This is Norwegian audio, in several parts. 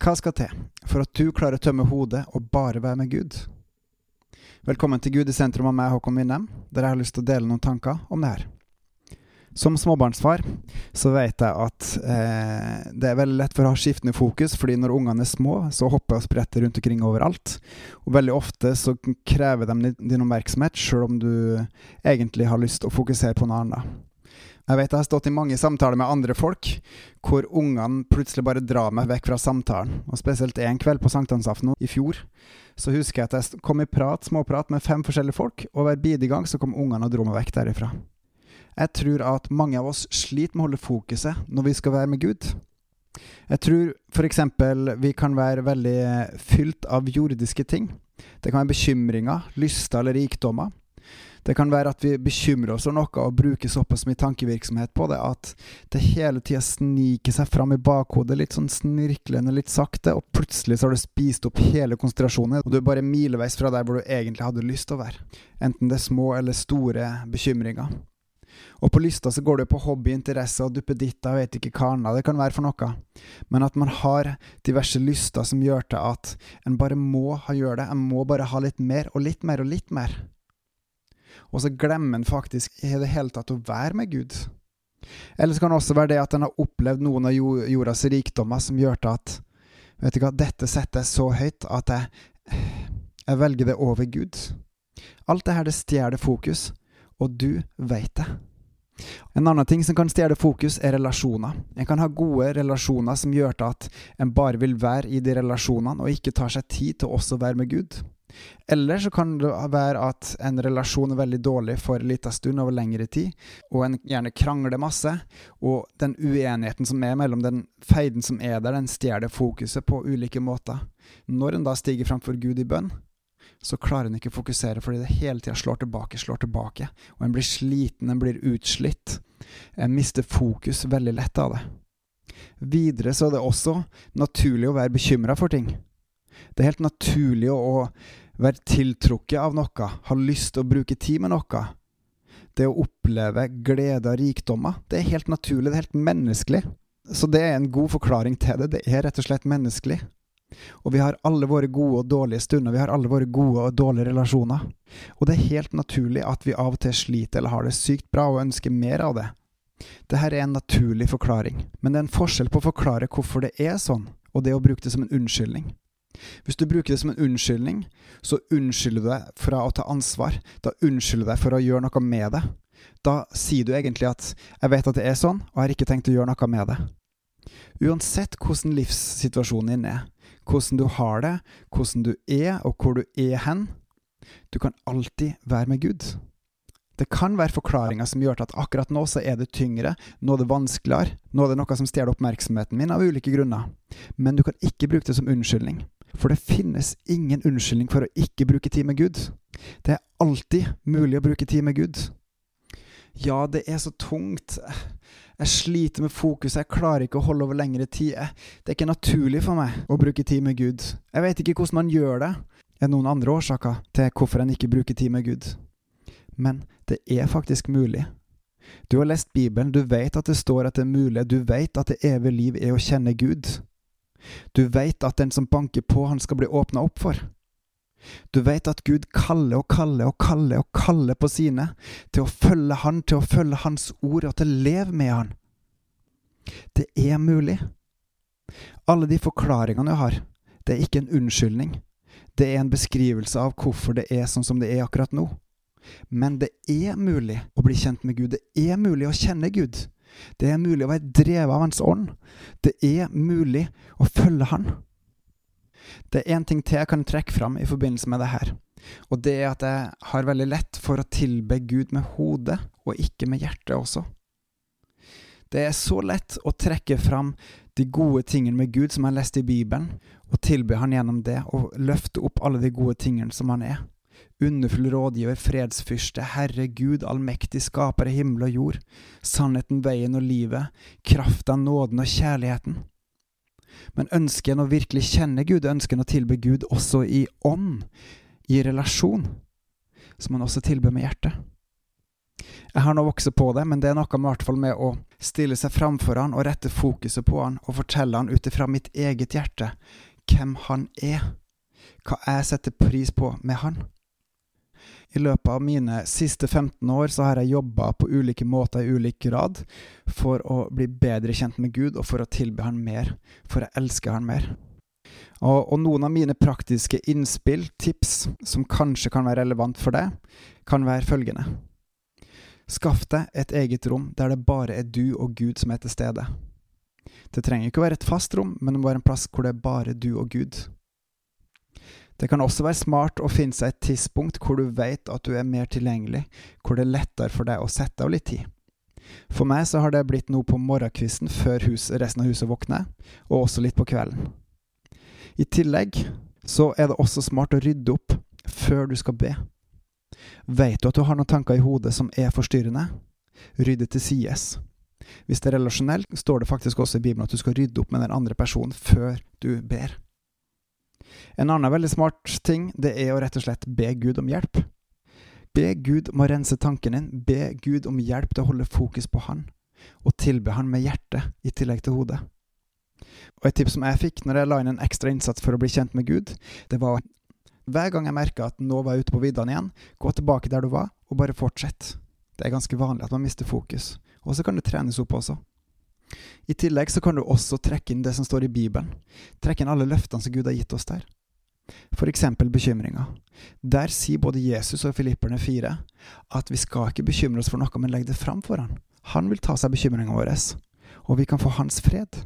Hva skal til for at du klarer å tømme hodet og bare være med Gud? Velkommen til Gud i sentrum av meg, Håkon Winnem, der jeg har lyst til å dele noen tanker om det her. Som småbarnsfar så vet jeg at eh, det er veldig lett for å ha skiftende fokus, fordi når ungene er små, så hopper og spretter rundt omkring overalt. Og veldig ofte så krever de din oppmerksomhet, sjøl om du egentlig har lyst til å fokusere på noe annet. Jeg vet jeg har stått i mange samtaler med andre folk hvor ungene plutselig bare drar meg vekk fra samtalen. Og spesielt en kveld på sankthansaften i fjor, så husker jeg at jeg kom i prat, småprat med fem forskjellige folk, og hver bidige gang så kom ungene og dro meg vekk derifra. Jeg tror at mange av oss sliter med å holde fokuset når vi skal være med Gud. Jeg tror f.eks. vi kan være veldig fylt av jordiske ting. Det kan være bekymringer, lyster eller rikdommer. Det kan være at vi bekymrer oss for noe og bruker såpass mye tankevirksomhet på det at det hele tida sniker seg fram i bakhodet, litt sånn snirklende, litt sakte, og plutselig så har du spist opp hele konsentrasjonen, og du er bare mileveis fra der hvor du egentlig hadde lyst til å være. Enten det er små eller store bekymringer. Og på lista så går det på hobby, interesse og duppeditter, vet ikke hva det kan være for noe. Men at man har diverse lyster som gjør til at en bare må ha gjøre det, en må bare ha litt mer og litt mer og litt mer og så glemmer en faktisk i det hele tatt å være med Gud. Eller så kan det også være det at en har opplevd noen av jordas rikdommer som gjør at vet du hva, dette setter jeg så høyt at jeg, jeg velger det over Gud. Alt det her det stjeler fokus, og du veit det. En annen ting som kan stjele fokus, er relasjoner. En kan ha gode relasjoner som gjør at en bare vil være i de relasjonene, og ikke tar seg tid til også å være med Gud. Eller så kan det være at en relasjon er veldig dårlig for en liten stund over lengre tid, og en gjerne krangler masse, og den uenigheten som er mellom den feiden som er der, den stjeler fokuset på ulike måter. Når en da stiger framfor Gud i bønn, så klarer en ikke å fokusere fordi det hele tida slår tilbake, slår tilbake, og en blir sliten, en blir utslitt. En mister fokus veldig lett av det. Videre så er det også naturlig å være bekymra for ting. Det er helt naturlig å være tiltrukket av noe, ha lyst til å bruke tid med noe. Det å oppleve glede og rikdommer, det er helt naturlig, det er helt menneskelig. Så det er en god forklaring til det. Det er rett og slett menneskelig. Og vi har alle våre gode og dårlige stunder, vi har alle våre gode og dårlige relasjoner. Og det er helt naturlig at vi av og til sliter eller har det sykt bra og ønsker mer av det. Dette er en naturlig forklaring, men det er en forskjell på å forklare hvorfor det er sånn, og det å bruke det som en unnskyldning. Hvis du bruker det som en unnskyldning, så unnskylder du deg fra å ta ansvar. Da unnskylder du deg for å gjøre noe med det. Da sier du egentlig at 'jeg vet at det er sånn, og jeg har ikke tenkt å gjøre noe med det'. Uansett hvordan livssituasjonen din er, hvordan du har det, hvordan du er, og hvor du er hen, du kan alltid være med Gud. Det kan være forklaringer som gjør at akkurat nå så er det tyngre, nå er det vanskeligere, nå er det noe som stjeler oppmerksomheten min av ulike grunner, men du kan ikke bruke det som unnskyldning. For det finnes ingen unnskyldning for å ikke bruke tid med Gud. Det er alltid mulig å bruke tid med Gud. Ja, det er så tungt. Jeg sliter med fokus, jeg klarer ikke å holde over lengre tid. Det er ikke naturlig for meg å bruke tid med Gud. Jeg vet ikke hvordan man gjør det. Det er noen andre årsaker til hvorfor en ikke bruker tid med Gud. Men det er faktisk mulig. Du har lest Bibelen, du vet at det står at det er mulig, du vet at det evige liv er å kjenne Gud. Du veit at den som banker på, han skal bli åpna opp for. Du veit at Gud kaller og kaller og kaller og kaller på sine til å følge Han, til å følge Hans ord og til å leve med Han. Det er mulig. Alle de forklaringene jeg har, det er ikke en unnskyldning. Det er en beskrivelse av hvorfor det er sånn som det er akkurat nå. Men det er mulig å bli kjent med Gud. Det er mulig å kjenne Gud. Det er mulig å være drevet av Hans ånd. Det er mulig å følge Han. Det er én ting til jeg kan trekke fram i forbindelse med det her, og det er at jeg har veldig lett for å tilbe Gud med hodet, og ikke med hjertet også. Det er så lett å trekke fram de gode tingene med Gud som jeg har lest i Bibelen, og tilbe Han gjennom det, og løfte opp alle de gode tingene som Han er underfull rådgiver, fredsfyrste, Herre Gud, allmektig skaper av himmel og jord, sannheten, veien og livet, krafta, nåden og kjærligheten. Men ønsker en å virkelig kjenne Gud, ønsker en å tilbe Gud også i ånd, i relasjon, som han også tilbe med hjertet. Jeg har nå vokst på det, men det er noe med, hvert fall med å stille seg framfor han og rette fokuset på han og fortelle han ut ifra mitt eget hjerte hvem han er, hva jeg setter pris på med han. I løpet av mine siste 15 år så har jeg jobba på ulike måter i ulik grad for å bli bedre kjent med Gud og for å tilbe Han mer, for å elske Han mer. Og, og, noen av mine praktiske innspill, tips, som kanskje kan være relevant for deg, kan være følgende. Skaff deg et eget rom der det bare er du og Gud som er til stede. Det trenger ikke å være et fast rom, men det må være en plass hvor det er bare du og Gud. Det kan også være smart å finne seg et tidspunkt hvor du vet at du er mer tilgjengelig, hvor det er lettere for deg å sette av litt tid. For meg så har det blitt noe på morgenkvisten før hus, resten av huset våkner, og også litt på kvelden. I tillegg så er det også smart å rydde opp før du skal be. Vet du at du har noen tanker i hodet som er forstyrrende? Rydde til sides. Hvis det er relasjonelt, står det faktisk også i Bibelen at du skal rydde opp med den andre personen før du ber. En annen veldig smart ting, det er å rett og slett be Gud om hjelp. Be Gud om å rense tanken din, be Gud om hjelp til å holde fokus på Han, og tilbe Han med hjertet i tillegg til hodet. Og et tips som jeg fikk når jeg la inn en ekstra innsats for å bli kjent med Gud, det var hver gang jeg merka at nå var jeg ute på viddene igjen, gå tilbake der du var, og bare fortsett. Det er ganske vanlig at man mister fokus, og så kan det trenes opp også. I tillegg så kan du også trekke inn det som står i Bibelen. Trekke inn alle løftene som Gud har gitt oss der. For eksempel bekymringer. Der sier både Jesus og Filipperne 4 at vi skal ikke bekymre oss for noe, men legge det fram for han. Han vil ta seg bekymringa vår, og vi kan få hans fred.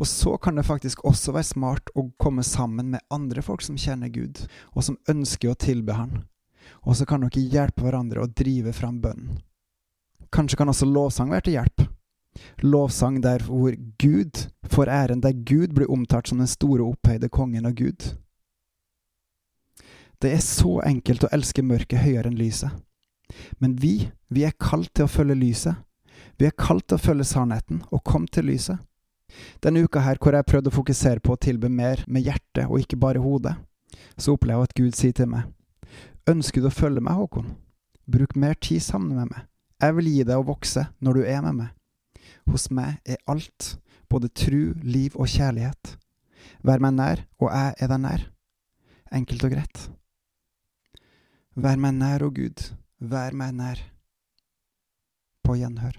Og så kan det faktisk også være smart å komme sammen med andre folk som kjenner Gud, og som ønsker å tilbe Han. Og så kan dere hjelpe hverandre å drive fram bønnen. Kanskje kan også lovsang være til hjelp. Lovsang der hvor Gud får æren, der Gud blir omtalt som den store, opphøyde kongen av Gud. Det er så enkelt å elske mørket høyere enn lyset. Men vi, vi er kalt til å følge lyset. Vi er kalt til å følge sannheten og komme til lyset. Denne uka her hvor jeg prøvde å fokusere på å tilbe mer med hjertet og ikke bare hodet, så opplever jeg at Gud sier til meg, ønsker du å følge meg, Håkon? Bruk mer tid sammen med meg. Jeg vil gi deg å vokse når du er med meg. Hos meg er alt, både tru, liv og kjærlighet. Vær meg nær, og jeg er deg nær. Enkelt og greit. Vær meg nær, å Gud, vær meg nær. På gjenhør.